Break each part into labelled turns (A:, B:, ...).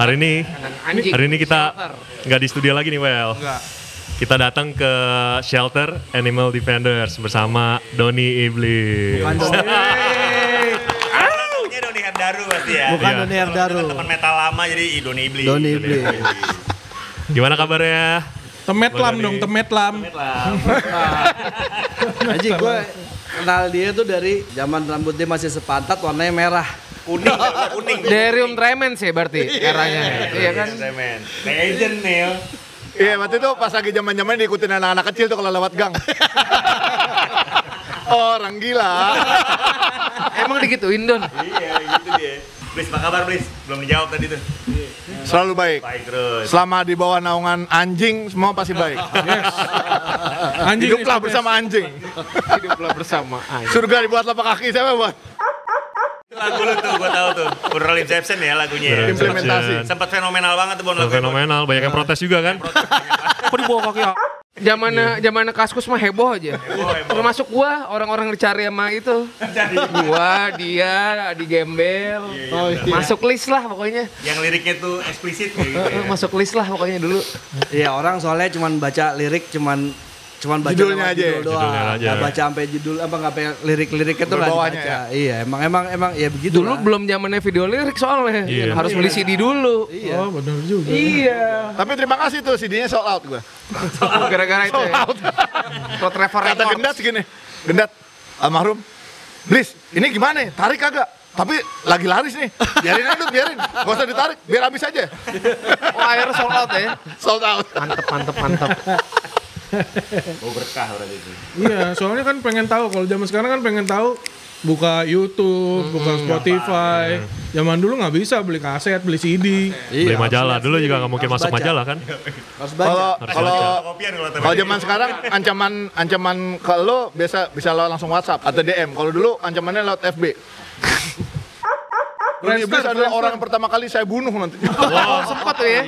A: Hari ini
B: Anjing.
A: hari ini kita nggak di studio lagi nih Well.
C: Enggak.
A: Kita datang ke shelter Animal Defenders bersama Doni Iblis.
D: Taunya Doni Herdaru pasti ya.
C: Bukan
A: Iya.
C: Doni Herdaru.
D: Teman metal lama jadi Doni Iblis.
C: Doni Iblis.
A: Gimana kabarnya?
E: Temet
A: Bang
E: lam
A: Doni.
E: dong, temet lam.
C: Anjing gue kenal dia tuh dari zaman rambut dia masih sepantat warnanya merah.
D: Kuning, kuning.
B: Derium tremens ya berarti eranya. Iya kan?
D: Semen. Legend nih. ya.
F: Iya, waktu itu pas lagi zaman-zaman diikutin anak-anak kecil tuh kalau lewat gang. Orang gila.
B: Emang digituin Don?
D: Iya, gitu dia. Blis, apa kabar Blis? Belum dijawab tadi tuh.
F: Selalu baik.
D: Baik terus.
F: Selama di bawah naungan anjing, semua pasti baik.
E: Anjing
F: Hiduplah bersama anjing.
B: Hiduplah bersama.
F: Surga dibuat lapak kaki, siapa buat?
D: Lagu lu tuh, gua tahu tuh. Funeral Inception ya lagunya.
A: Funeral
F: Implementasi.
D: Sempat fenomenal banget tuh Bon lagu.
A: Fenomenal, banyak yang protes juga kan?
B: Kok dibawa kaki ya? Zamannya zamannya kaskus mah heboh aja. Termasuk gua orang-orang dicari sama itu. gua, dia, di gembel.
C: Oh, iya.
B: Masuk list lah pokoknya.
D: Yang liriknya tuh eksplisit kayak gitu ya.
B: Masuk list lah pokoknya dulu.
C: Iya orang soalnya cuman baca lirik cuman cuman baca
F: Judulnya aja ya?
C: judul doang.
A: Judulnya aja.
C: Nggak baca sampai judul apa nggak sampai lirik-liriknya tuh nggak
F: Berbawahnya
C: dibaca. Iya emang emang emang ya begitu.
B: Dulu
C: lah.
B: belum zamannya video lirik soalnya.
A: Iya.
B: Harus beli CD dulu.
C: Iya.
E: Oh benar juga.
B: Iya.
F: Tapi terima kasih tuh CD-nya sold out gue.
B: Gara-gara itu ya. Plot Trevor
F: Kata. Gendat segini, Gendat, almarhum, Blis, ini gimana? Tarik kagak? Tapi lagi laris nih, biarin aja, biarin. Gak usah ditarik, biar habis aja.
B: Oh akhirnya sold out ya.
F: Sold out.
B: Mantep, mantep, mantep.
D: Oh berkah berarti itu.
E: Iya, soalnya kan pengen tahu kalau zaman sekarang kan pengen tahu buka YouTube, buka Spotify. Zaman dulu nggak bisa beli kaset, beli CD.
A: Beli
C: Iya,
A: majalah
C: harus
A: dulu juga nggak mungkin masuk
C: baca.
A: majalah kan?
C: Harus baca.
F: Kalau kalau
D: kalau
F: kalau zaman sekarang ancaman ancaman ke lo biasa bisa lo langsung WhatsApp atau DM. Kalau dulu ancamannya lewat FB.
E: Friendster,
F: Iblis adalah orang yang pertama kali saya bunuh nanti.
B: Oh sempat ya.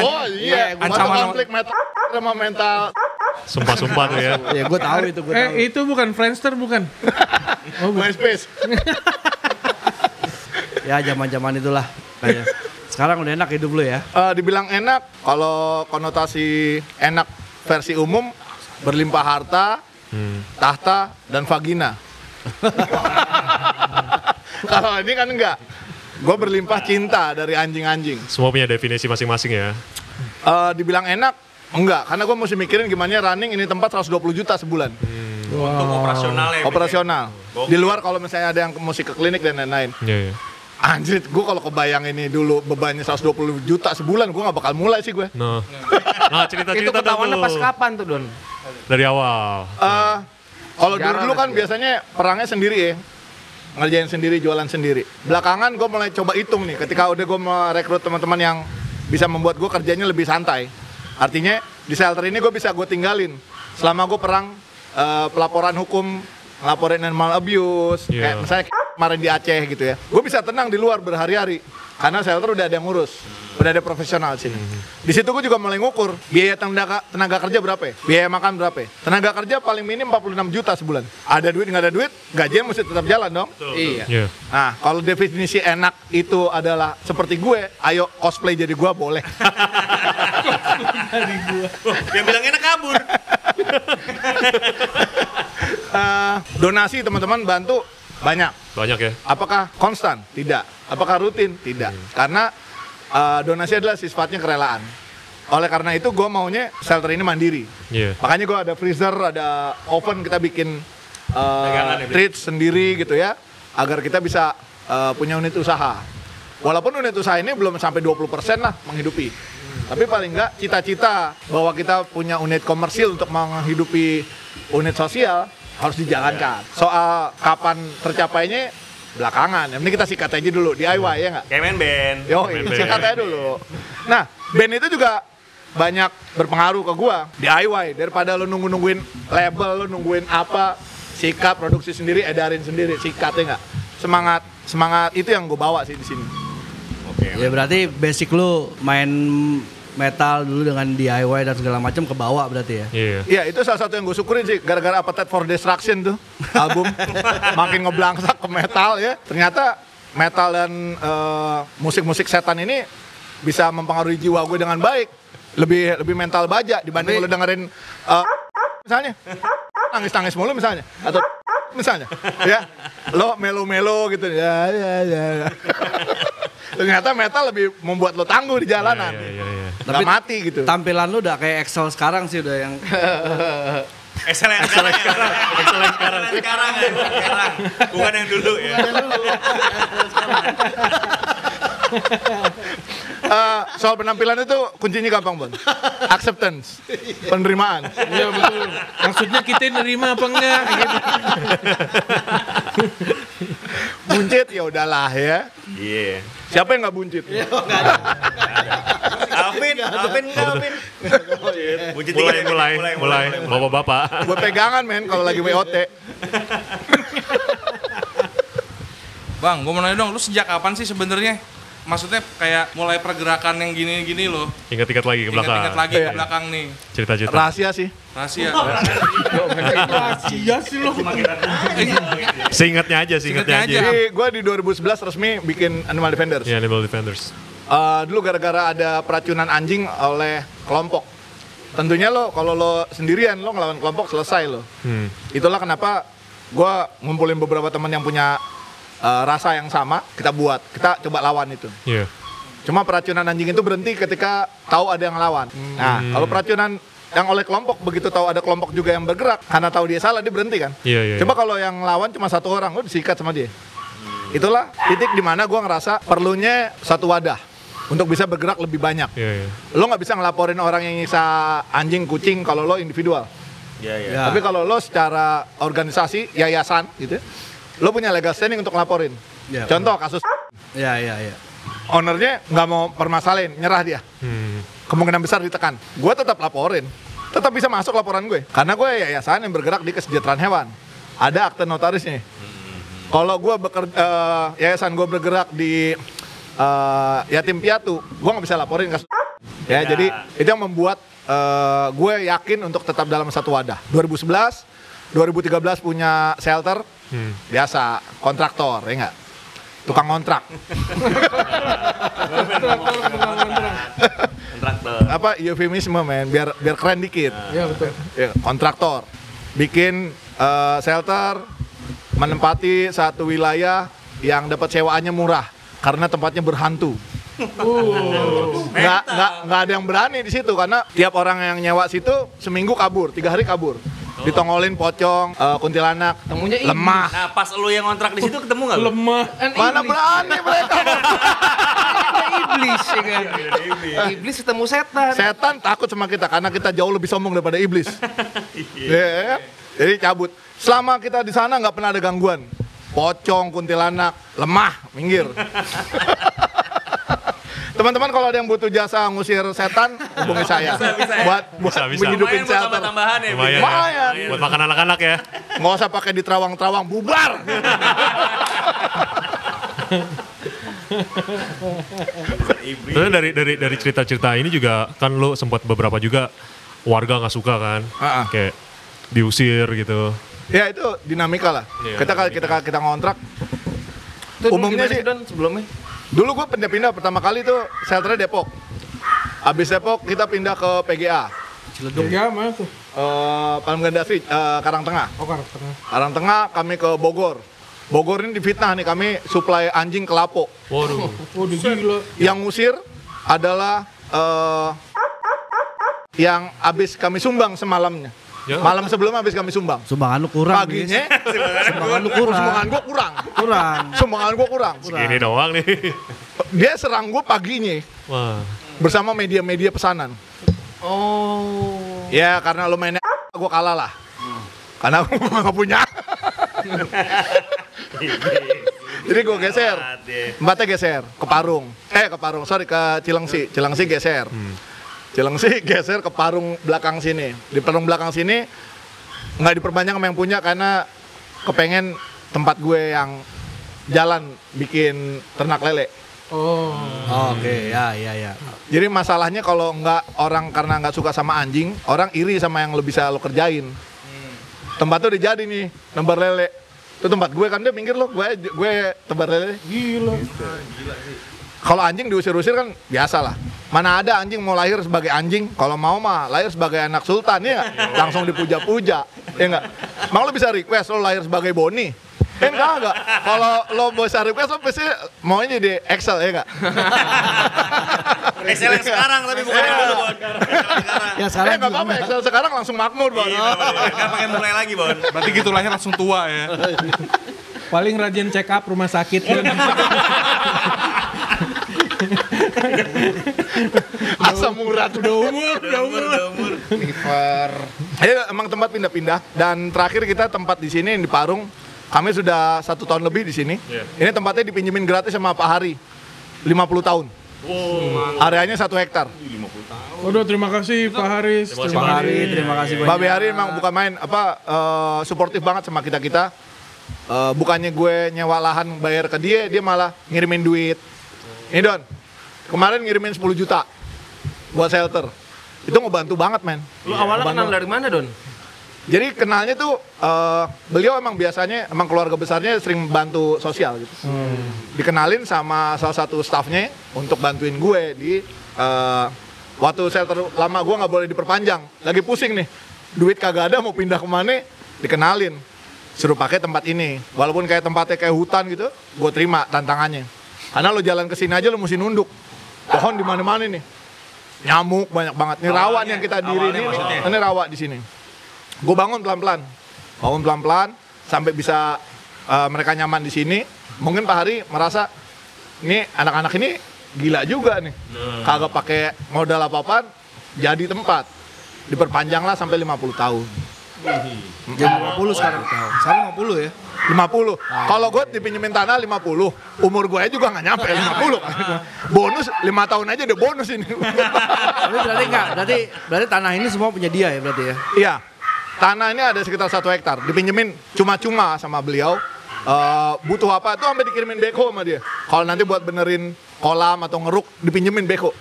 F: Oh iya,
C: Ancaman-
F: ancaman konflik mental sama mental.
A: Sumpah-sumpah tuh ya.
C: Ya gue tahu itu gue tahu.
E: Eh itu bukan Friendster bukan? Oh, bukan.
F: MySpace.
C: Ya zaman-zaman itulah. Kayak. Sekarang udah enak hidup lu ya.
F: Eh, dibilang enak, kalau konotasi enak versi umum berlimpah harta, tahta dan vagina. kalau ini kan enggak. Gue berlimpah cinta dari anjing-anjing.
A: Semua punya definisi masing-masing ya.
F: Eh, dibilang enak, enggak. Karena gue mesti mikirin gimana running ini tempat 120 juta sebulan.
D: Untuk operasional ya.
F: Operasional. Di luar kalau misalnya ada yang mesti ke klinik dan lain-lain.
A: Iya, iya.
F: Anjir, gue kalau kebayang ini dulu bebannya 120 juta sebulan, gue gak bakal mulai sih gue.
A: Nah, nah
B: Itu
A: cerita-cerita
B: ketahuannya
A: dong
B: pas
A: tuh.
B: kapan tuh Don?
A: Dari awal.
F: Eh, kalau dulu dulu kan
B: lah,
F: biasanya perangnya sendiri ya, ngerjain sendiri, jualan sendiri. Belakangan gue mulai coba hitung nih, ketika udah gue merekrut teman-teman yang bisa membuat gue kerjanya lebih santai. Artinya di shelter ini gue bisa gue tinggalin selama gue perang eh, pelaporan hukum, ngelaporin animal abuse,
A: Iya.
F: kayak misalnya kemarin di Aceh gitu ya. Gue bisa tenang di luar berhari-hari karena shelter udah ada yang ngurus. Udah ada profesional sini. Di situ gue juga mulai ngukur biaya tenaga, tenaga kerja berapa ya? Biaya makan berapa ya? Tenaga kerja paling minim 46 juta sebulan. Ada duit nggak ada duit, gajian mesti tetap jalan dong.
B: Iya.
A: Iya.
F: Nah, kalau definisi enak itu adalah seperti gue, ayo cosplay jadi gue boleh.
D: Oh, yang bilang enak kabur.
F: Eh, donasi teman-teman bantu banyak.
A: Banyak ya.
F: Apakah konstan? Tidak. Apakah rutin? Tidak. Karena eh, donasi adalah sifatnya kerelaan. Oleh karena itu gue maunya shelter ini mandiri.
A: Iya.
F: Makanya gue ada freezer, ada oven kita bikin uh,
D: ya,
F: treats sendiri gitu ya, agar kita bisa uh, punya unit usaha. Walaupun unit usaha ini belum sampai 20% lah menghidupi. Tapi paling enggak cita-cita bahwa kita punya unit komersil untuk menghidupi unit sosial harus dijalankan. Soal kapan tercapainya belakangan. Yang penting kita sikat aja dulu DIY ya nggak?
D: Kayak main band.
F: Yo,
A: Main
F: sikat aja dulu. Nah, band itu juga banyak berpengaruh ke gua DIY daripada lo nunggu-nungguin label, lo nungguin apa, sikat produksi sendiri, edarin sendiri, sikatnya nggak. Semangat semangat itu yang gue bawa sih di sini.
D: Oke.
C: Ya berarti basic lu main metal dulu dengan DIY dan segala macam ke bawah berarti ya.
A: Iya.
F: Iya, itu salah satu yang gue syukurin sih gara-gara Appetite for Destruction tuh album makin ngeblangsak ke metal ya. Ternyata metal dan eh, musik-musik setan ini bisa mempengaruhi jiwa gue dengan baik. Lebih lebih mental baja dibanding lo dengerin eh, misalnya nangis-nangis mulu misalnya atau misalnya ya lo melo-melo gitu ya ya ya. ya. Ternyata metal lebih membuat lo tangguh di jalanan.
A: Iya, iya, iya.
C: Tapi
F: mati gitu.
C: Tampilan lu udah kayak Excel sekarang sih udah yang
D: Excel yang sekarang ya. Excel yang sekarang. sekarang ya, bukan sekarang. Bukan yang dulu ya.
F: Eh, soal penampilan itu kuncinya gampang Bon. Acceptance, penerimaan.
E: Iya betul. Maksudnya kita nerima apa enggak? Gitu.
F: Buncit ya udahlah ya.
D: Iya.
F: Siapa yang nggak buncit?
D: Alvin enggak Alvin. Buncit
A: Mulai,
D: dikit,
A: mulai, mulai, bapak-bapak.
F: Gue pegangan men kalau lagi WOT.
G: Bang, gue mau nanya dong, lu sejak kapan sih sebenarnya? Maksudnya kayak mulai pergerakan yang gini-gini loh.
A: Ingat-ingat lagi ke belakang.
G: Ingat-ingat lagi ke belakang nih.
A: Cerita-cerita.
F: Rahasia sih.
G: Rahasia.
E: Iya sih lo.
A: Seingatnya aja, seingatnya aja.
F: Jadi gue di 2011 resmi bikin Animal Defenders.
A: Ya, Animal Defenders.
F: Eh, dulu gara-gara ada peracunan anjing oleh kelompok. Tentunya lo kalau lo sendirian lo ngelawan kelompok selesai lo.
A: Hmm.
F: Itulah kenapa gue ngumpulin beberapa teman yang punya eh, rasa yang sama, kita buat, kita coba lawan itu.
A: Iya.
F: Cuma peracunan anjing itu berhenti ketika tahu ada yang lawan. Nah, kalau peracunan yang oleh kelompok begitu tahu ada kelompok juga yang bergerak karena tahu dia salah dia berhenti kan.
A: Iya, iya,
F: Coba kalau yang lawan cuma satu orang, lo disikat sama dia. Itulah titik di mana gua ngerasa perlunya satu wadah untuk bisa bergerak lebih banyak.
A: Iya, iya.
F: Lo nggak bisa ngelaporin orang yang nyiksa anjing, kucing kalau lo individual.
D: Iya, iya.
C: ya.
F: Tapi kalau lo secara organisasi, yayasan gitu, lo punya legal standing untuk ngelaporin.
C: Ya,
F: Contoh kasus
C: ya ya ya.
F: ownernya nggak mau permasalahin, nyerah dia.
A: Hmm.
F: Kemungkinan besar ditekan. Gue tetap laporin, tetap bisa masuk laporan gue. Karena gue yayasan yang bergerak di kesejahteraan hewan. Ada akte notarisnya. Kalau gue bekerja, yayasan gue bergerak di eh, yatim piatu, gue nggak bisa laporin kasus. Ya, jadi itu yang membuat eh, gue yakin untuk tetap dalam satu wadah. 2011, 2013 punya shelter,
A: Hmm.
F: biasa kontraktor, ya nggak? Tukang kontrak.
D: Kontraktor.
F: apa eufemisme men biar biar keren dikit
E: Iya betul.
F: ya, kontraktor bikin eh, shelter menempati satu wilayah yang dapat sewaannya murah karena tempatnya berhantu nggak nggak nggak ada yang berani di situ karena tiap orang yang nyewa situ seminggu kabur tiga hari kabur ditongolin pocong eh, kuntilanak
B: Temunya
F: lemah
D: Nah, pas lu yang kontrak di situ ketemu nggak lu?
E: Lemah.
B: Kan
F: mana
B: iblis.
F: berani mereka
B: Ada iblis ya kan. Iblis ketemu setan.
F: setan takut sama kita karena kita jauh lebih sombong daripada iblis. Ya, Jadi cabut. Selama kita di sana nggak pernah ada gangguan. Pocong, kuntilanak, lemah, minggir. Teman-teman kalau ada yang butuh jasa ngusir setan, hubungi saya. Buat buat
A: Bisa, bisa.
F: menghidupin
D: Lumayan buat tambah-tambahan ya.
A: Lumayan.
F: Lumayan.
A: Buat makan anak-anak ya.
F: Nggak usah pakai di terawang-terawang, bubar.
A: Terus dari dari dari cerita-cerita ini juga kan lu sempat beberapa juga warga nggak suka kan,
F: Ah, ah.
A: kayak diusir gitu.
F: Ya itu dinamika lah.
A: Iya,
F: kita kalau kita kita ngontrak,
B: Itu
F: Umumnya sih-
B: Don, sebelumnya.
F: dulu gue pindah-pindah pertama kali tuh shelternya Depok. Habis Depok kita pindah ke PGA.
E: Ya mana tuh?
F: Eh, Palm Ganda Street, eh, Karang Tengah.
E: Oh karakternya.
F: Karang Tengah kami ke Bogor. Bogor ini difitnah nih kami suplai anjing ke Lapo.
A: Waduh.
E: Oh di gila.
F: Yang ngusir adalah eh, yang habis kami sumbang semalamnya.
A: Ya.
F: Malam sebelum habis kami sumbang.
C: Sumbangan lu kurang.
F: Paginya
C: Sumbangan lu kurang.
F: sumbangan gua kurang.
C: Kurang.
F: Sumbangan gua kurang.
A: Segini doang nih.
F: Dia serang gua paginya
A: Wah.
F: bersama media-media pesanan.
B: Oh.
F: Ya karena lo mainnya gua kalah lah. Karena gua nggak punya. Jadi gue geser. Empatnya geser ke Parung. Eh ke Parung, sorry ke Cilengsi. Cilengsi geser. Cilengsi geser ke Parung belakang sini. Di Parung belakang sini nggak diperbanyak sama yang punya karena kepengen tempat gue yang jalan bikin ternak lele.
E: Oh.
C: Oke, ya ya ya.
F: Jadi masalahnya kalau nggak orang karena nggak suka sama anjing, orang iri sama yang lo bisa lo kerjain. Tempat tuh udah jadi nih, lembar lele. Itu tempat gue kan dia minggir lo, gue gue tebar lele.
E: Gila.
F: Kalau anjing diusir-usir kan biasa lah. Mana ada anjing mau lahir sebagai anjing, kalau mau mah lahir sebagai anak sultan ya langsung dipuja-puja, ya enggak? Mau lo bisa request lo lahir sebagai Boni, Eh enggak enggak. Kalau lo bisa request lo pasti maunya jadi Excel ya enggak?
D: Excel yang sekarang tapi bukan yang dulu, Bon. Yang sekarang.
C: Ya
F: Eh enggak apa-apa Excel sekarang langsung makmur, Bang.
D: Iya, kan pakai mulai lagi, Bon.
G: Berarti gitu lahir langsung tua ya.
E: Paling rajin check up rumah sakit kan.
F: Asam urat.
E: Udah umur, udah umur.
D: Udah umur.
B: Liver.
F: Ini emang tempat pindah-pindah dan terakhir kita tempat di sini di Parung. Kami sudah satu tahun lebih di sini. Ini tempatnya dipinjemin gratis sama Pak Hari. 50 tahun. Areanya satu hektar.
E: Waduh, terima kasih Pak Haris.
A: Terima kasih,
E: Terima
A: Pak
C: Hari, terima kasih banyak.
F: Babe Hari emang bukan main apa eh, suportif banget sama kita kita. bukannya gue nyewa lahan bayar ke dia, dia malah ngirimin duit. Ini Don, kemarin ngirimin 10 juta buat shelter. Itu ngebantu banget men.
B: Lu awalnya kenal dari mana, Don?
F: Jadi kenalnya tuh eh, beliau emang biasanya emang keluarga besarnya sering bantu sosial gitu. Dikenalin sama salah satu staffnya untuk bantuin gue di eh, waktu shelter lama gue nggak boleh diperpanjang. Lagi pusing nih, duit kagak ada mau pindah ke mana? Dikenalin, suruh pakai tempat ini. Walaupun kayak tempatnya kayak hutan gitu, gue terima tantangannya. Karena lo jalan ke sini aja lo mesti nunduk. Pohon di mana-mana nih. Nyamuk banyak banget. Ini rawa nih yang kita diri ini. Ini rawa di sini gue bangun pelan-pelan bangun pelan-pelan sampai bisa uh, mereka nyaman di sini mungkin Pak Hari merasa ini anak-anak ini gila juga nih kagak pakai modal apa-apaan jadi tempat diperpanjang lah sampai 50 tahun
C: Jadi 50 sekarang. Sekarang 50 ya.
F: 50 kalau gue dipinjemin tanah 50 umur gue juga nggak nyampe 50 bonus 5 tahun aja udah bonus ini
C: Tapi berarti enggak, berarti berarti tanah ini semua punya dia ya berarti ya.
F: Iya, tanah ini ada sekitar satu hektar. Dipinjemin cuma-cuma sama beliau. Eh, butuh apa tuh sampai dikirimin beko sama dia. Kalau nanti buat benerin kolam atau ngeruk dipinjemin beko.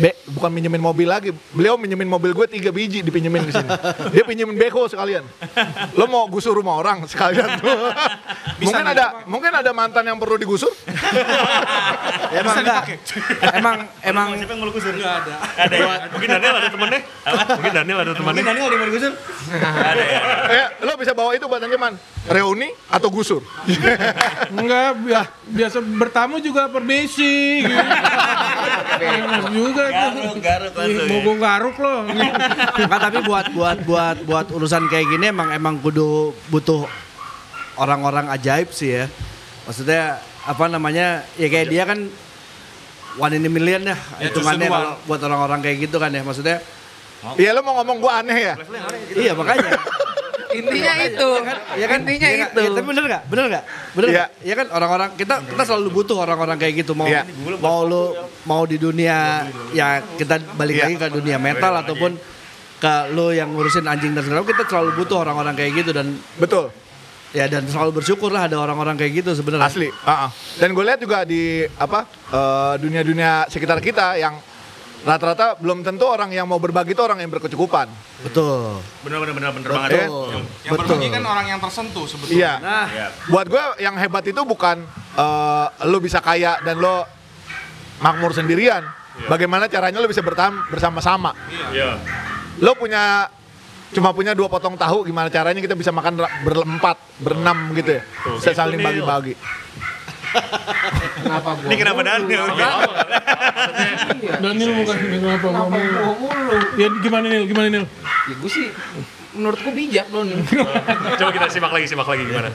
F: Be, bukan pinjemin mobil lagi. Beliau pinjemin mobil gue tiga biji dipinjemin di sini. Dia pinjemin beko sekalian. Lo mau gusur rumah orang sekalian tuh. mungkin ada mungkin ada mantan yang perlu digusur.
C: Ya, emang enggak. Emang emang
D: Siapa yang mau lu kusur?
G: Enggak ada.
A: Ada ya? Mungkin Daniel ada temennya? Mungkin Daniel ada temennya?
D: Daniel ada yang mau digusur? Ada ya.
F: eh, lo bisa bawa itu buat Anjeman. Reuni atau gusur.
E: Enggak, bia- biasa bertamu juga permisi. Gitu. Juga tuh.
D: Garuk, garuk langsung. Ya.
E: garuk loh.
C: enggak tapi buat buat buat buat urusan kayak gini emang emang kudu butuh orang-orang ajaib sih ya. Maksudnya apa namanya? Ya kayak dia kan one in a million ya hitungannya
G: just
C: kalau buat orang-orang kayak gitu kan ya. Maksudnya
F: Iya lo mau ngomong gue aneh ya?
C: iya makanya.
B: Intinya itu.
C: Ya kan
B: Intinya
C: ya kan?
B: itu.
C: Ya, tapi bener nggak? Bener nggak? Bener
F: Iya.
C: nggak? Ya kan orang-orang kita kita selalu butuh orang-orang kayak gitu mau
F: Iya.
C: mau lu mau di dunia ya kita balik
F: Iya.
C: lagi ke dunia mental ataupun ke lu yang ngurusin anjing dan segala kita selalu butuh orang-orang kayak gitu dan
F: Betul.
C: ya dan selalu bersyukur lah ada orang-orang kayak gitu sebenarnya.
F: Asli. ah, ah. Dan gue lihat juga di apa eh, dunia-dunia sekitar kita yang rata-rata belum tentu orang yang mau berbagi itu orang yang berkecukupan.
C: Betul.
D: Bener bener bener bener banget.
F: Betul.
D: Yang-
G: Yang berbagi kan orang yang tersentuh sebetulnya.
F: Iya.
C: Nah,
D: Iya.
F: Buat gue yang hebat itu bukan eh, lo bisa kaya dan lo makmur sendirian. Bagaimana caranya lo bisa bertahan bersama-sama.
A: Iya.
F: Lo punya cuma punya dua potong tahu gimana caranya kita bisa makan berempat, berenam gitu ya.
A: Gitu,
F: saling bagi-bagi.
B: Kenapa gua?
D: Ini kenapa Daniel?
E: Daniel bukan kenapa.
B: Gua mulu.
E: Ya gimana Nil? Gimana Nil?
B: Ya gue sih menurutku bijak Don.
A: Coba kita simak lagi, simak lagi gimana?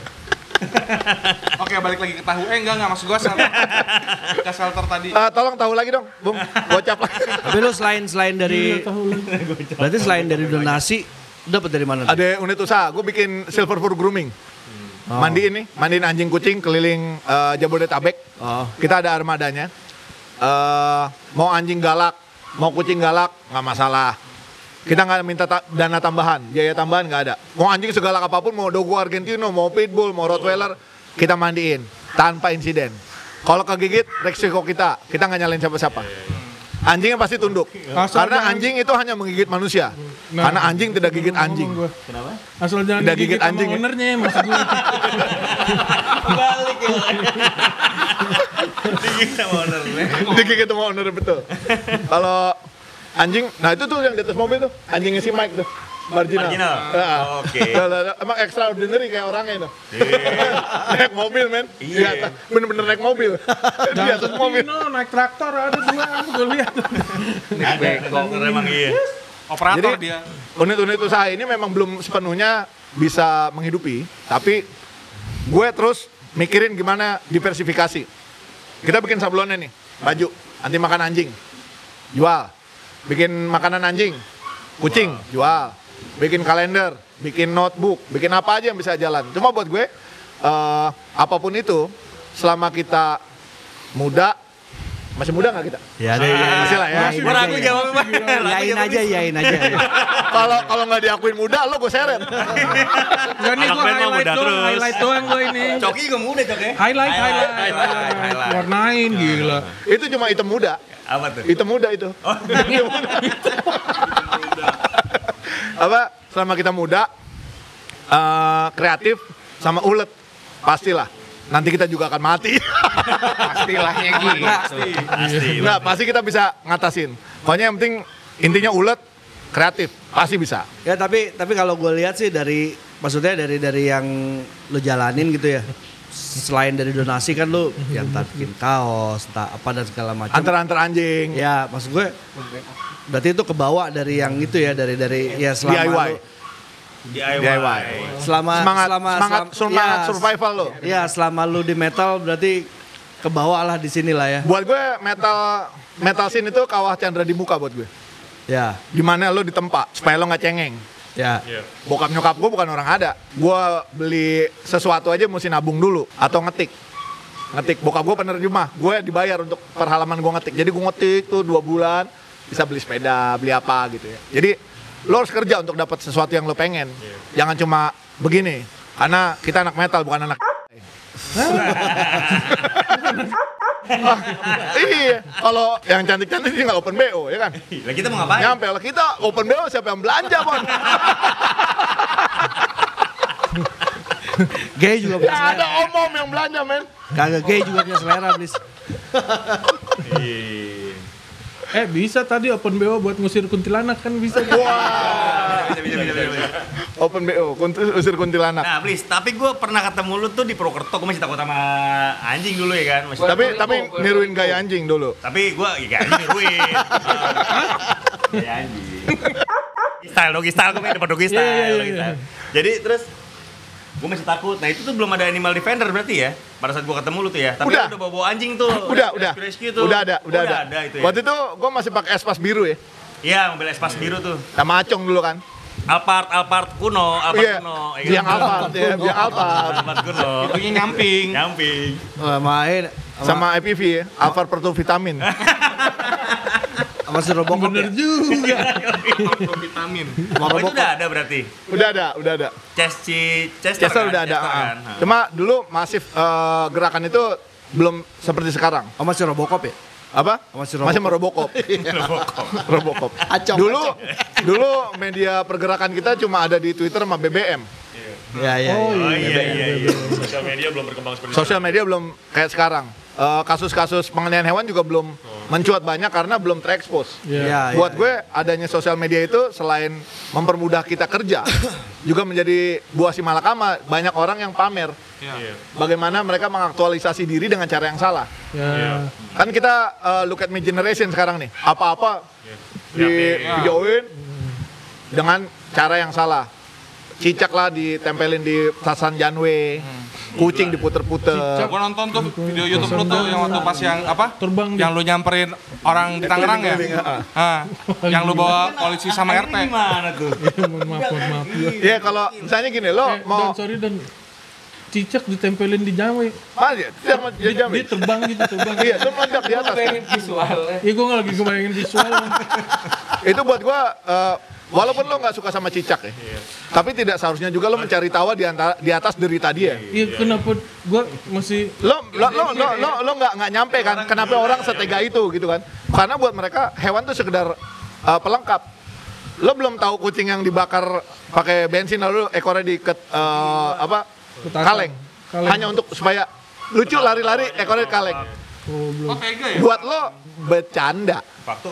G: Oke, balik lagi ke tahu. Eh enggak enggak maksud gua shelter. Ke shelter tadi.
F: Eh, tolong tahu lagi dong, Bung. Gocap lagi.
C: tapi lu selain selain dari berarti selain dari donasi dapat dari mana?
F: Ada unit usaha, gue bikin silver fur grooming. Mandiin nih, mandiin anjing kucing keliling eh, Jabodetabek.
C: Oh.
F: Kita ada armadanya. Eh, mau anjing galak, mau kucing galak, nggak masalah. Kita nggak minta ta- dana tambahan, biaya tambahan nggak ada. Mau anjing segalak apa pun, mau dogo Argentino, mau pitbull, mau rottweiler, kita mandiin tanpa insiden. Kalau kegigit, resiko kita, kita nggak nyalain siapa-siapa. Anjingnya pasti tunduk.
E: Asal
F: Karena
E: jangan-
F: anjing itu hanya menggigit manusia.
E: Nah,
F: Karena anjing tidak gigit anjing.
E: gua. Asal jangan
F: Tidak gigit anjing
E: sama
F: ya?
E: ownernya maksud gue.
D: Balik ya. Digigit sama ownernya.
F: Digigit sama owner betul. Kalau anjing, nah itu tuh yang di atas mobil tuh, anjingnya si Mike tuh. Marginal.
D: Marginal?
F: Ya.
D: Oke.
F: Ya, ya, ya. Emang extraordinary kayak orangnya itu. naik mobil men.
D: Iya.
F: atas, bener-bener naik mobil. di atas mobil.
E: No, naik traktor ada dua, gue lihat.
D: Owner emang iya.
G: Operator
F: Jadi-
G: dia.
F: Unit-unit usaha ini memang belum sepenuhnya bisa menghidupi, tapi gue terus mikirin gimana diversifikasi. Kita bikin sablonnya nih, baju anti makan anjing, jual. Bikin makanan anjing, kucing, jual. Bikin kalender, bikin notebook, bikin apa aja yang bisa jalan. Cuma buat gue, eh, apa pun itu, selama kita muda, masih muda nggak kita?
C: Ya, deh, ya,
F: Masih lah ya.
C: Yain
D: Gua ragu
C: aja,
D: jawabnya.
C: Yain aja, yain aja.
F: Kalau kalau nggak diakuin muda, lo gue seret.
E: Enggak nih gue
D: mah
E: highlight
D: muda
E: doang,
D: terus.
E: highlight doang gue ini.
D: Coki juga muda Cok ya.
E: Highlight, highlight,
D: highlight,
E: highlight.
D: highlight.
E: Warnain gila.
F: Itu cuma item muda.
D: Apa tuh?
F: Hitam muda itu. Hitam muda. Apa? Selama kita muda, eh, kreatif sama ulet, pastilah. Nanti kita juga akan mati.
B: Pastilahnya gitu.
D: Pasti.
F: Nggak, pasti kita bisa ngatasin. Pokoknya yang penting intinya ulet, kreatif, pasti bisa.
C: Ya tapi tapi kalau gue lihat sih dari maksudnya dari dari yang lu jalanin gitu ya. Selain dari donasi kan lu yang entah bikin kaos, entah apa dan segala macam.
F: Antar-antar anjing.
C: Ya maksud gue berarti itu kebawa dari yang itu ya dari dari ya selama
F: DIY.
C: lu-
D: DIY.
F: DIY.
C: selama
F: Semangat,
C: selama
F: semangat,
C: selam-
F: semangat
C: ya,
F: survival lo.
C: Ya selama lu di metal berarti kebawa lah di sini lah ya.
F: Buat gue metal metal scene itu kawah Chandra di muka buat gue.
C: Ya,
F: Di mana lo ditempa supaya lo nggak cengeng.
C: ya.
F: Bokap nyokap gue bukan orang ada. Gue beli sesuatu aja mesti nabung dulu atau ngetik. Ngetik. Bokap gue penerjemah. Gue dibayar untuk per halaman gue ngetik. Jadi gue ngetik tuh dua bulan bisa beli sepeda, beli apa gitu ya. Jadi lo harus kerja untuk dapat sesuatu yang lo pengen. Jangan cuma begini. Karena kita anak metal bukan anak. Ah, iya, kalau yang cantik-cantik sih nggak open BO ya kan?
D: Lah kita mau ngapain?
F: Nyampe lah kita open BO siapa yang belanja bon?
C: Gay juga punya
F: Ya
C: selera.
F: ada omom yang belanja men.
C: Kagak gay juga punya selera, Blis.
E: Eh bisa tadi open BO buat ngusir kuntilanak kan bisa.
F: Wah,
D: Bisa, bisa, bisa, bisa.
F: open BO, kunti- usir kuntilanak.
D: Nah, please, tapi gue pernah ketemu lu tuh di Purwokerto, gue masih takut sama anjing dulu ya kan. Masih
F: Tapi tapi niruin gaya anjing dulu.
D: Tapi gue ya anjing niruin. Kayak anjing. Style doggy style, gue main depan doggy style.
E: Iya, iya,
D: doggy
E: iya.
D: style. Jadi terus gue masih takut. Nah itu tuh belum ada animal defender berarti ya? Pada saat gue ketemu lu tuh ya. Tapi
F: Udah.
D: udah bawa-bawa anjing tuh.
F: Udah, udah.
D: Rescue, rescue tuh.
F: Udah ada, udah ada.
D: ada itu ya.
F: Waktu itu gue masih pakai espas biru ya.
D: Iya, mobil Espas biru tuh.
F: Sama Acong dulu kan.
D: Alphard, Alphard kuno, Alphard
F: Iya.
D: kuno. ya
F: Yang
D: kan?
F: Alphard ya, yang Alphard.
D: Alphard kuno.
G: Itunya nyamping.
D: Nyamping.
C: Oh, main
F: Sama IPV ya, Alphard Pertu Vitamin.
C: sama si Robocop
E: Bener
C: ya.
E: juga.
G: Vitamin.
D: Oh, itu
C: Robocop.
D: udah ada berarti.
F: Udah ada, udah ada.
D: Chest Chester,
F: Chester
D: kan?
F: udah ada.
D: Chester
F: ah.
D: kan? Ah.
F: Cuma dulu masif eh, gerakan itu belum seperti sekarang.
C: Oh, masih Robocop ya?
F: Apa?
C: Masih
F: Masih sama Robocop. Robocop. Dulu dulu media pergerakan kita cuma ada di Twitter sama BBM.
C: Ya, ya.
E: Oh,
D: Oh
E: iya.
D: iya iya iya.
A: Sosial media belum berkembang seperti
F: Sosial media belum kayak sekarang. Eh, Kasus-kasus penganiayaan hewan juga belum mencuat banyak karena belum terekspos.
E: Iya.
C: Ya, ya,
F: Buat
C: ya.
F: gue adanya sosial media itu selain mempermudah kita kerja, juga menjadi buah si malakama. Banyak orang yang pamer
A: Iya.
F: bagaimana mereka mengaktualisasi diri dengan cara yang salah.
E: Ya.
F: Kan kita eh, look at me generation sekarang nih, apa-apa di videoin dengan cara yang salah. Cicak lah ditempelin di tasan Janwe, kucing diputer-puter.
G: Gue nonton tuh video YouTube lu tuh yang waktu pas yang apa?
E: Terbang di-
G: Yang lu nyamperin orang di Tangerang ya?
F: Ah.
G: Ah, yang lu bawa polisi sama RT.
D: Gimana tuh?
E: Mohon maaf, mohon maaf.
F: Iya kalau misalnya gini lo
E: Eh,
F: mau
E: Dan sorry dan cicak ditempelin di Jawa.
F: mana dia? Tidak mau dia
E: terbang gitu, terbang.
F: Iya, itu meledak di atas.
B: Pengen visualnya.
E: Iya, gue nggak lagi kebayangin visual.
F: Itu buat gua eh, Walaupun lo nggak suka sama cicak ya, tapi tidak seharusnya juga lo mencari tawa di antara di atas derita dia.
E: Iya kenapa gua masih
F: Lo lo lo lo lo, lo nggak nggak nyampe kan? Kenapa orang setega itu gitu kan? Karena buat mereka hewan tuh sekedar uh, pelengkap. Lo belum tahu kucing yang dibakar pakai bensin lalu ekornya diikat uh, apa kaleng.
E: Kaleng.
F: hanya untuk supaya lucu lari-lari ekornya kaleng.
G: Oh tega ya?
F: Buat lo bercanda.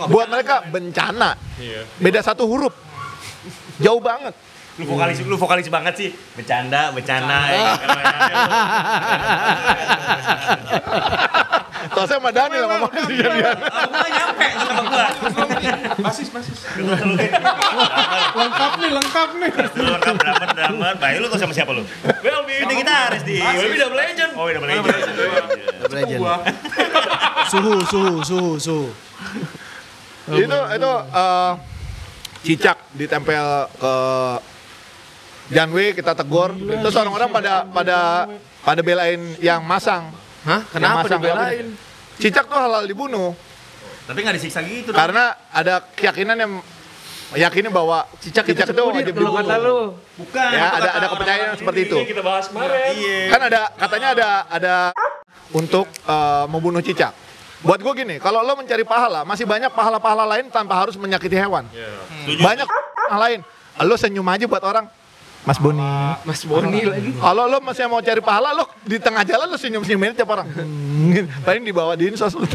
F: Buat mereka bencana. Beda satu huruf. Jauh banget.
D: Lu vokalis lu vokalis banget sih. Bercanda, bercanda. ya.
F: Tahu saya sama Daniel ngomong di jadian.
D: Aku nggak nyampe sama gua.
G: Basis, basis.
E: lengkap nih lengkap nih.
D: Lengkap drummer, drummer. Baik lu tau sama siapa lu? Welby. Ini gitaris di Welby Double Legend. Oh, Double Legend.
C: Legend. Suhu, suhu, suhu, suhu.
F: itu itu eh, cicak ditempel ke Janwe kita tegur terus orang-orang pada pada pada belain yang masang
B: Hah? Kenapa
F: masang,
B: dibelain?
F: cicak tuh halal dibunuh
D: Tapi nggak disiksa gitu dong.
F: karena ada keyakinan yang meyakini bahwa cicak cicak itu wajib
B: Kalau kata
F: dibunuh
B: lu.
D: Bukan.
F: ya ada ada kepercayaan
D: orang
F: seperti itu
A: Kita bahas kemarin.
D: Iya.
F: kan ada katanya ada ada untuk eh, membunuh cicak buat gue gini kalau lo mencari pahala masih banyak pahala-pahala lain tanpa harus menyakiti hewan.
D: Setuju.
F: banyak hal lain. Lo senyum aja buat orang Mas Boni.
B: Mas Boni lagi.
F: kalau lo masih mau cari pahala lo di tengah jalan lo senyum-senyumin tiap orang. Paling dibawa di insos lo.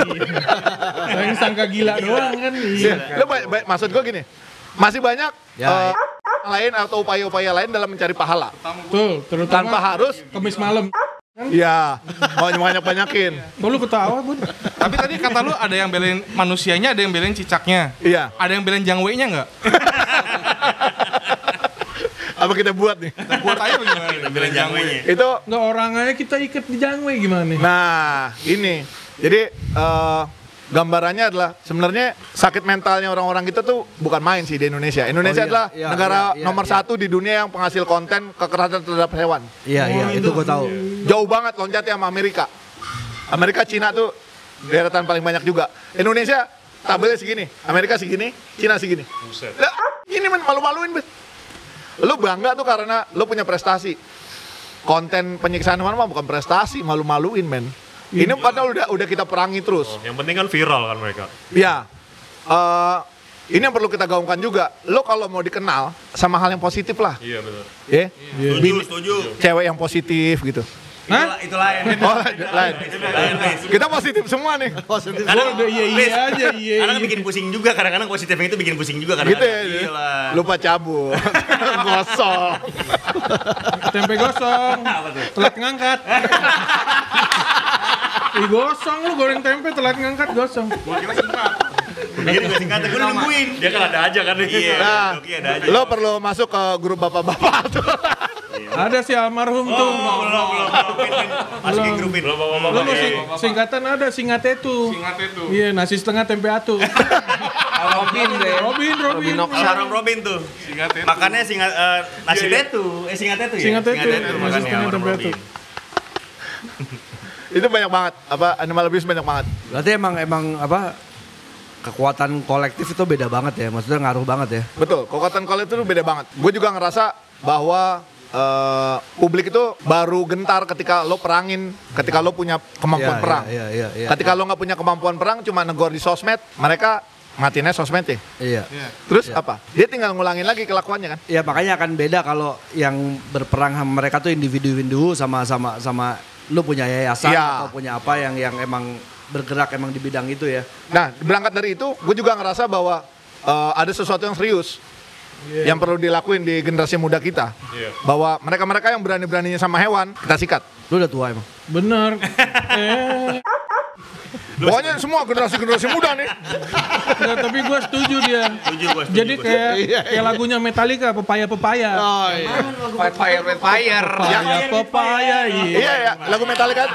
E: Yang sangka gila doang kan. Iya.
F: lo ba- ba- maksud gue gini masih banyak
C: Ya,
F: eh, lain atau upaya-upaya lain dalam mencari pahala.
E: Betul, terutama
F: tanpa harus
E: kemis malam.
F: Ya mau banyak-banyakin
E: Kok lu ketawa, Bun?
G: Tapi tadi kata lu ada yang belain manusianya, ada yang belain cicaknya.
F: iya
G: Ada yang belain jangwenya nggak?
F: apa kita buat nih
G: Kita buat aja bagaimana? nih?
D: Bilang jangwenya.
F: itu
E: Enggak orang aja kita ikat di jangwe gimana nih?
F: Nah, ini. Jadi eh, gambarannya adalah sebenarnya sakit mentalnya orang-orang kita tuh bukan main sih di Indonesia.
C: Oh, iya,
F: Indonesia adalah
C: iya,
F: negara
C: iya, iya,
F: nomor
C: iya.
F: satu di dunia yang penghasil konten kekerasan terhadap hewan.
C: Iya, iya, itu gue tahu.
F: Jauh banget loncatnya sama Amerika. Amerika, Cina tuh deretan paling banyak juga. Indonesia tabelnya segini, Amerika segini, Cina segini. Lah, ini men malu-maluin, Bet. Lu bangga tuh karena lu punya prestasi. Konten penyiksaan hewan mah bukan prestasi, malu-maluin, men. Ini padahal udah udah kita perangi terus.
A: Yang penting kan viral kan mereka.
F: Ya, eh, ini yang perlu kita gaungkan juga. Lo kalau mau dikenal sama hal yang positif lah,
A: Iya benar.
F: ya.
D: Setuju, setuju.
F: Cewek yang positif gitu.
E: Hah?
D: Itu lain.
F: Oh, lain.
D: Itu lain.
F: Kita positif semua nih.
C: Positif.
D: Kadang,
E: udah iya iya aja, iya,
D: Kadang
E: iya.
D: bikin pusing juga, kadang-kadang positifnya itu bikin pusing juga
F: Gitu
D: kadang-kadang.
F: ya.
D: Gila.
F: Lupa cabut. Gosong.
E: Tempe gosong. Telat ngangkat. Ih gosong lu goreng tempe telat ngangkat gosong.
D: Jadi gue singkatan, gue udah nungguin.
A: Dia kan ada aja kan.
D: Iya,
F: Nah,
D: ada aja.
F: lo perlu masuk ke grup bapak-bapak tuh.
E: Ada si almarhum tuh.
D: belum, belum, belum. Masukin grupin.
E: Lu mau sing- singkatan ada singatetu.
G: Ingat itu.
E: Iya, nasi setengah tempe atu.
B: Robin deh.
E: Robin, Robin.
D: Sarang Robin tuh.
G: Ingat itu.
D: Makannya singa, eh, nasi tetu. Eh singa tetu ya?
E: Singa tetu, nasi
D: makannya
E: setengah tempe
D: Robin.
E: tetu.
F: Itu banyak banget. Apa animal abuse banyak banget.
C: Berarti emang emang apa kekuatan kolektif itu beda banget ya. Maksudnya ngaruh banget ya.
F: Betul, kekuatan kolektif itu beda banget. Gue juga ngerasa bahwa eh, publik itu baru gentar ketika lo perangin, ketika lo punya kemampuan
C: Iya,
F: perang.
C: Iya, iya, iya.
F: Ketika lo nggak punya kemampuan perang, cuma negor di sosmed, mereka matinnya sosmed ya.
C: Iya.
F: Terus apa? Dia tinggal ngulangin lagi kelakuannya kan?
C: Ya makanya akan beda kalau yang berperang sama mereka tuh individu-individu sama sama sama lu punya yayasan
F: Iya.
C: atau punya apa yang yang emang bergerak emang di bidang itu ya.
F: Nah, berangkat dari itu, gue juga ngerasa bahwa eh, ada sesuatu yang serius yang perlu dilakuin di generasi muda kita.
A: Iya.
F: Bahwa mereka-mereka yang berani-beraninya sama hewan, kita sikat.
C: Lu udah tua emang.
E: Bener. Eh,
F: Pokoknya semua generasi-generasi muda nih.
E: enggak, tapi gua setuju dia.
D: Setuju gue, setuju
E: Jadi
D: gua.
E: kayak kayak lagunya Metallica, Pepaya Pepaya.
B: Fire, fire, fire, fire.
E: Pepaya Pepaya. Iya.
F: Iya ya, lagu Metallica.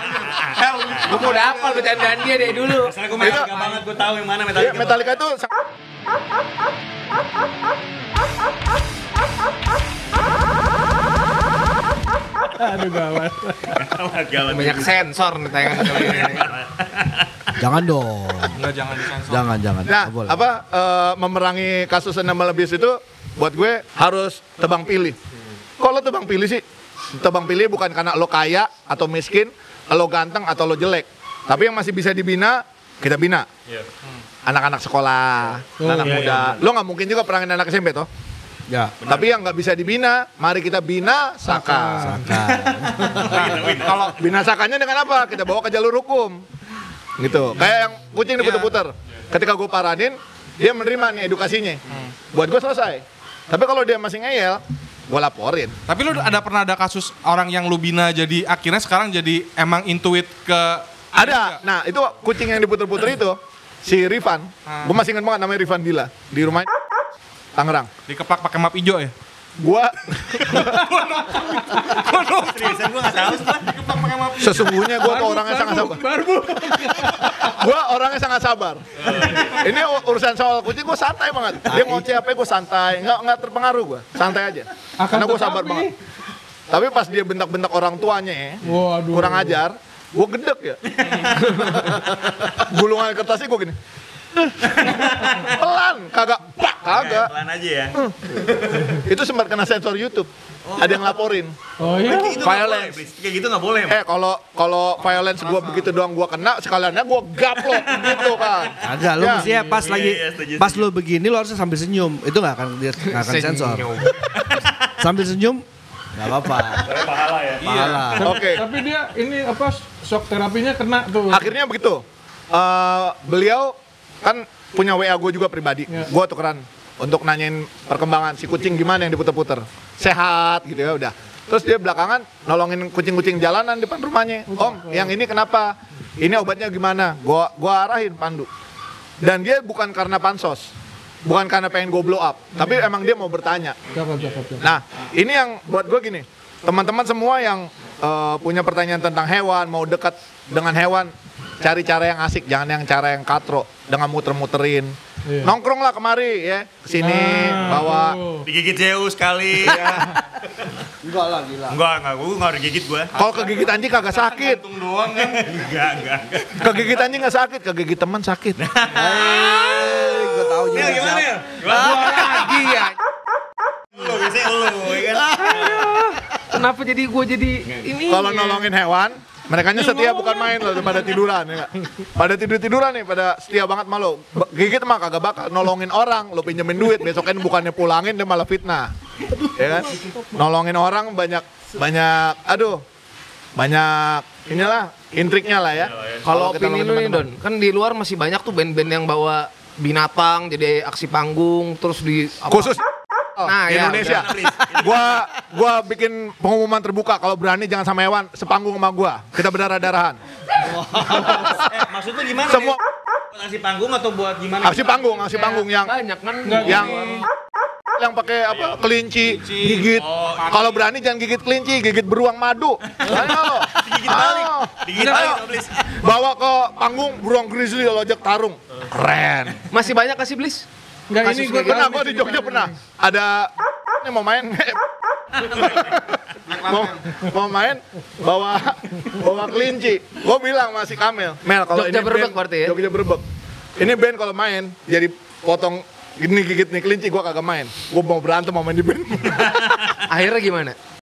B: Gue mau udah hafal bercandaan dia dari dulu.
D: Soalnya gue Metallica banget, gue tahu yang mana Metallica.
F: Iya, Metallica itu
E: Aduh gawat.
D: Gawat.
B: Banyak sensor nih tayangan kali ini.
C: Jangan dong.
G: Enggak jangan disensor.
C: Jangan, jangan.
F: Nah,
C: boleh.
F: apa eh, memerangi kasus animal abuse itu buat gue harus tebang pilih. Kok lo tebang pilih sih? Tebang pilih bukan karena lo kaya atau miskin, lo ganteng atau lo jelek. Tapi yang masih bisa dibina, kita bina. Anak-anak sekolah, anak
A: iya,
F: muda. Lo nggak mungkin juga perangin anak SMP toh.
C: Ya.
F: Tapi yang nggak bisa dibina, mari kita bina Saka. Kalau bina Sakanya dengan apa? Kita bawa ke jalur hukum. Gitu. Kayak yang kucing diputer-puter. Ketika gue paranin, dia menerima nih edukasinya. Buat gue selesai. Tapi kalau dia masih ngeyel, gue laporin.
G: Tapi lu ada pernah ada kasus orang yang lu bina jadi akhirnya sekarang jadi emang intuit ke
F: Ada. Nah, itu kucing yang diputer-puter itu si Rifan. Gue masih ingat banget namanya Rifan Dila di rumah Tangerang.
G: dikeplak pakai map hijau ya?
F: Gua
D: Seriusan gue gak tahu setelah.
G: Dikeplak pakai map hijau.
F: sesungguhnya gua tuh orangnya sangat sabar.
E: Barbu.
F: Gua orangnya sangat sabar. Ini urusan soal kucing gua santai banget. Dia ngoceh apa gua santai, nggak nggak terpengaruh gua. Santai aja.
E: Akan
F: Karena gua sabar banget. Tapi pas dia bentak-bentak orang tuanya ya,
E: Waduh.
F: kurang ajar, gua gedek ya. Gulungan kertasnya gua gini. Pelan, kagak, kagak.
D: Pelan aja ya.
F: Itu sempat kena sensor YouTube. Ada yang laporin.
E: Oh iya.
D: Itu nggak boleh,
F: Violence.
D: Kayak gitu gak boleh.
F: Eh kalau kalau violence gua begitu doang gua kena, sekaliannya gua gaplok gitu kan.
C: Agak lu
F: Ya.
C: mesti ya pas
D: Iya,
C: lagi
D: iya, setuju,
C: pas lu begini lu harusnya sambil senyum. Itu nggak akan dia nggak akan sensor. Sambil senyum nggak apa-apa.
D: Pahala ya.
C: Pahala.
F: Oke.
E: Tapi dia ini apa shock terapinya kena tuh.
F: Akhirnya begitu. Eh, beliau kan punya WA gue juga pribadi.
E: Ya.
F: Gue tukeran untuk nanyain perkembangan si kucing gimana yang diputer-puter. Sehat gitu ya udah. Terus dia belakangan nolongin kucing-kucing jalanan depan rumahnya. Om, yang ini kenapa? Ini obatnya gimana? Gua gua arahin pandu. Dan dia bukan karena pansos. Bukan karena pengen gue blow up, tapi emang dia mau bertanya. Nah, ini yang buat gue gini, teman-teman semua yang eh, punya pertanyaan tentang hewan, mau dekat dengan hewan, cari cara yang asik, jangan yang cara yang katro, dengan muter-muterin.
E: Iya.
F: Nongkrong lah kemari ya, ke sini
E: Nah,
F: bawa.
E: tuh.
D: Digigit Zeus sekali.
C: Enggak lah gila.
D: Enggak, enggak. Gue gak digigit gue.
F: Kalau kegigit anjing kagak sakit,
G: Untung doang kan.
D: Enggak, enggak.
F: kegigit anjing nggak sakit, kegigit teman sakit.
C: Eh, gue tahu juga.
D: Nil gimana
C: siapa.
D: ya?
B: Gua lagi ya.
D: Lu, biasanya lu, ya kan?
B: Kenapa jadi gue jadi ini?
F: Kalau
B: ya?
F: nolongin hewan, mereka setia bukan main loh, pada tiduran ya. Pada tidur tiduran nih, pada setia banget. Ba- Gigit mah kagak bakal nolongin orang, lo pinjemin duit, besoknya bukannya pulangin dia malah fitnah. Ya kan? Nolongin orang banyak banyak aduh banyak inilah intriknya lah ya.
B: Kalau
F: kita
B: opini
F: nolongin
B: lu nih
F: teman-teman.
B: Don, kan di luar masih banyak tuh band-band yang bawa binatang jadi aksi panggung terus di apa-
F: khusus
B: Nah,
F: di
B: ya,
F: Indonesia. Gua gua bikin pengumuman terbuka kalau berani jangan sama hewan sepanggung sama gua. Kita berdarah-darahan.
D: Eh, maksudnya gimana?
F: Semua?
D: Buat Aksi panggung atau buat gimana?
F: aksi panggung, aksi panggung yang
B: banyak kan
F: yang yang pakai apa kelinci gigit kalau berani jangan gigit kelinci gigit beruang madu ayo
D: Digigit balik. Digigit balik,
F: bawa ke panggung beruang grizzly lo ajak tarung keren
B: masih banyak kasih blis?
E: Enggak ini gue
B: kayak
F: pernah gua di Jogja pernah. Ada ini mau main. Mau, mau main bawa bawa kelinci. Gue bilang masih Kamel Mel kalau ini
B: Berbek berarti ya?
F: Jogja berbek. Ini band kalau main jadi potong ini gigit nih kelinci gue kagak main. Gue mau berantem mau main di band.
B: Akhirnya gimana?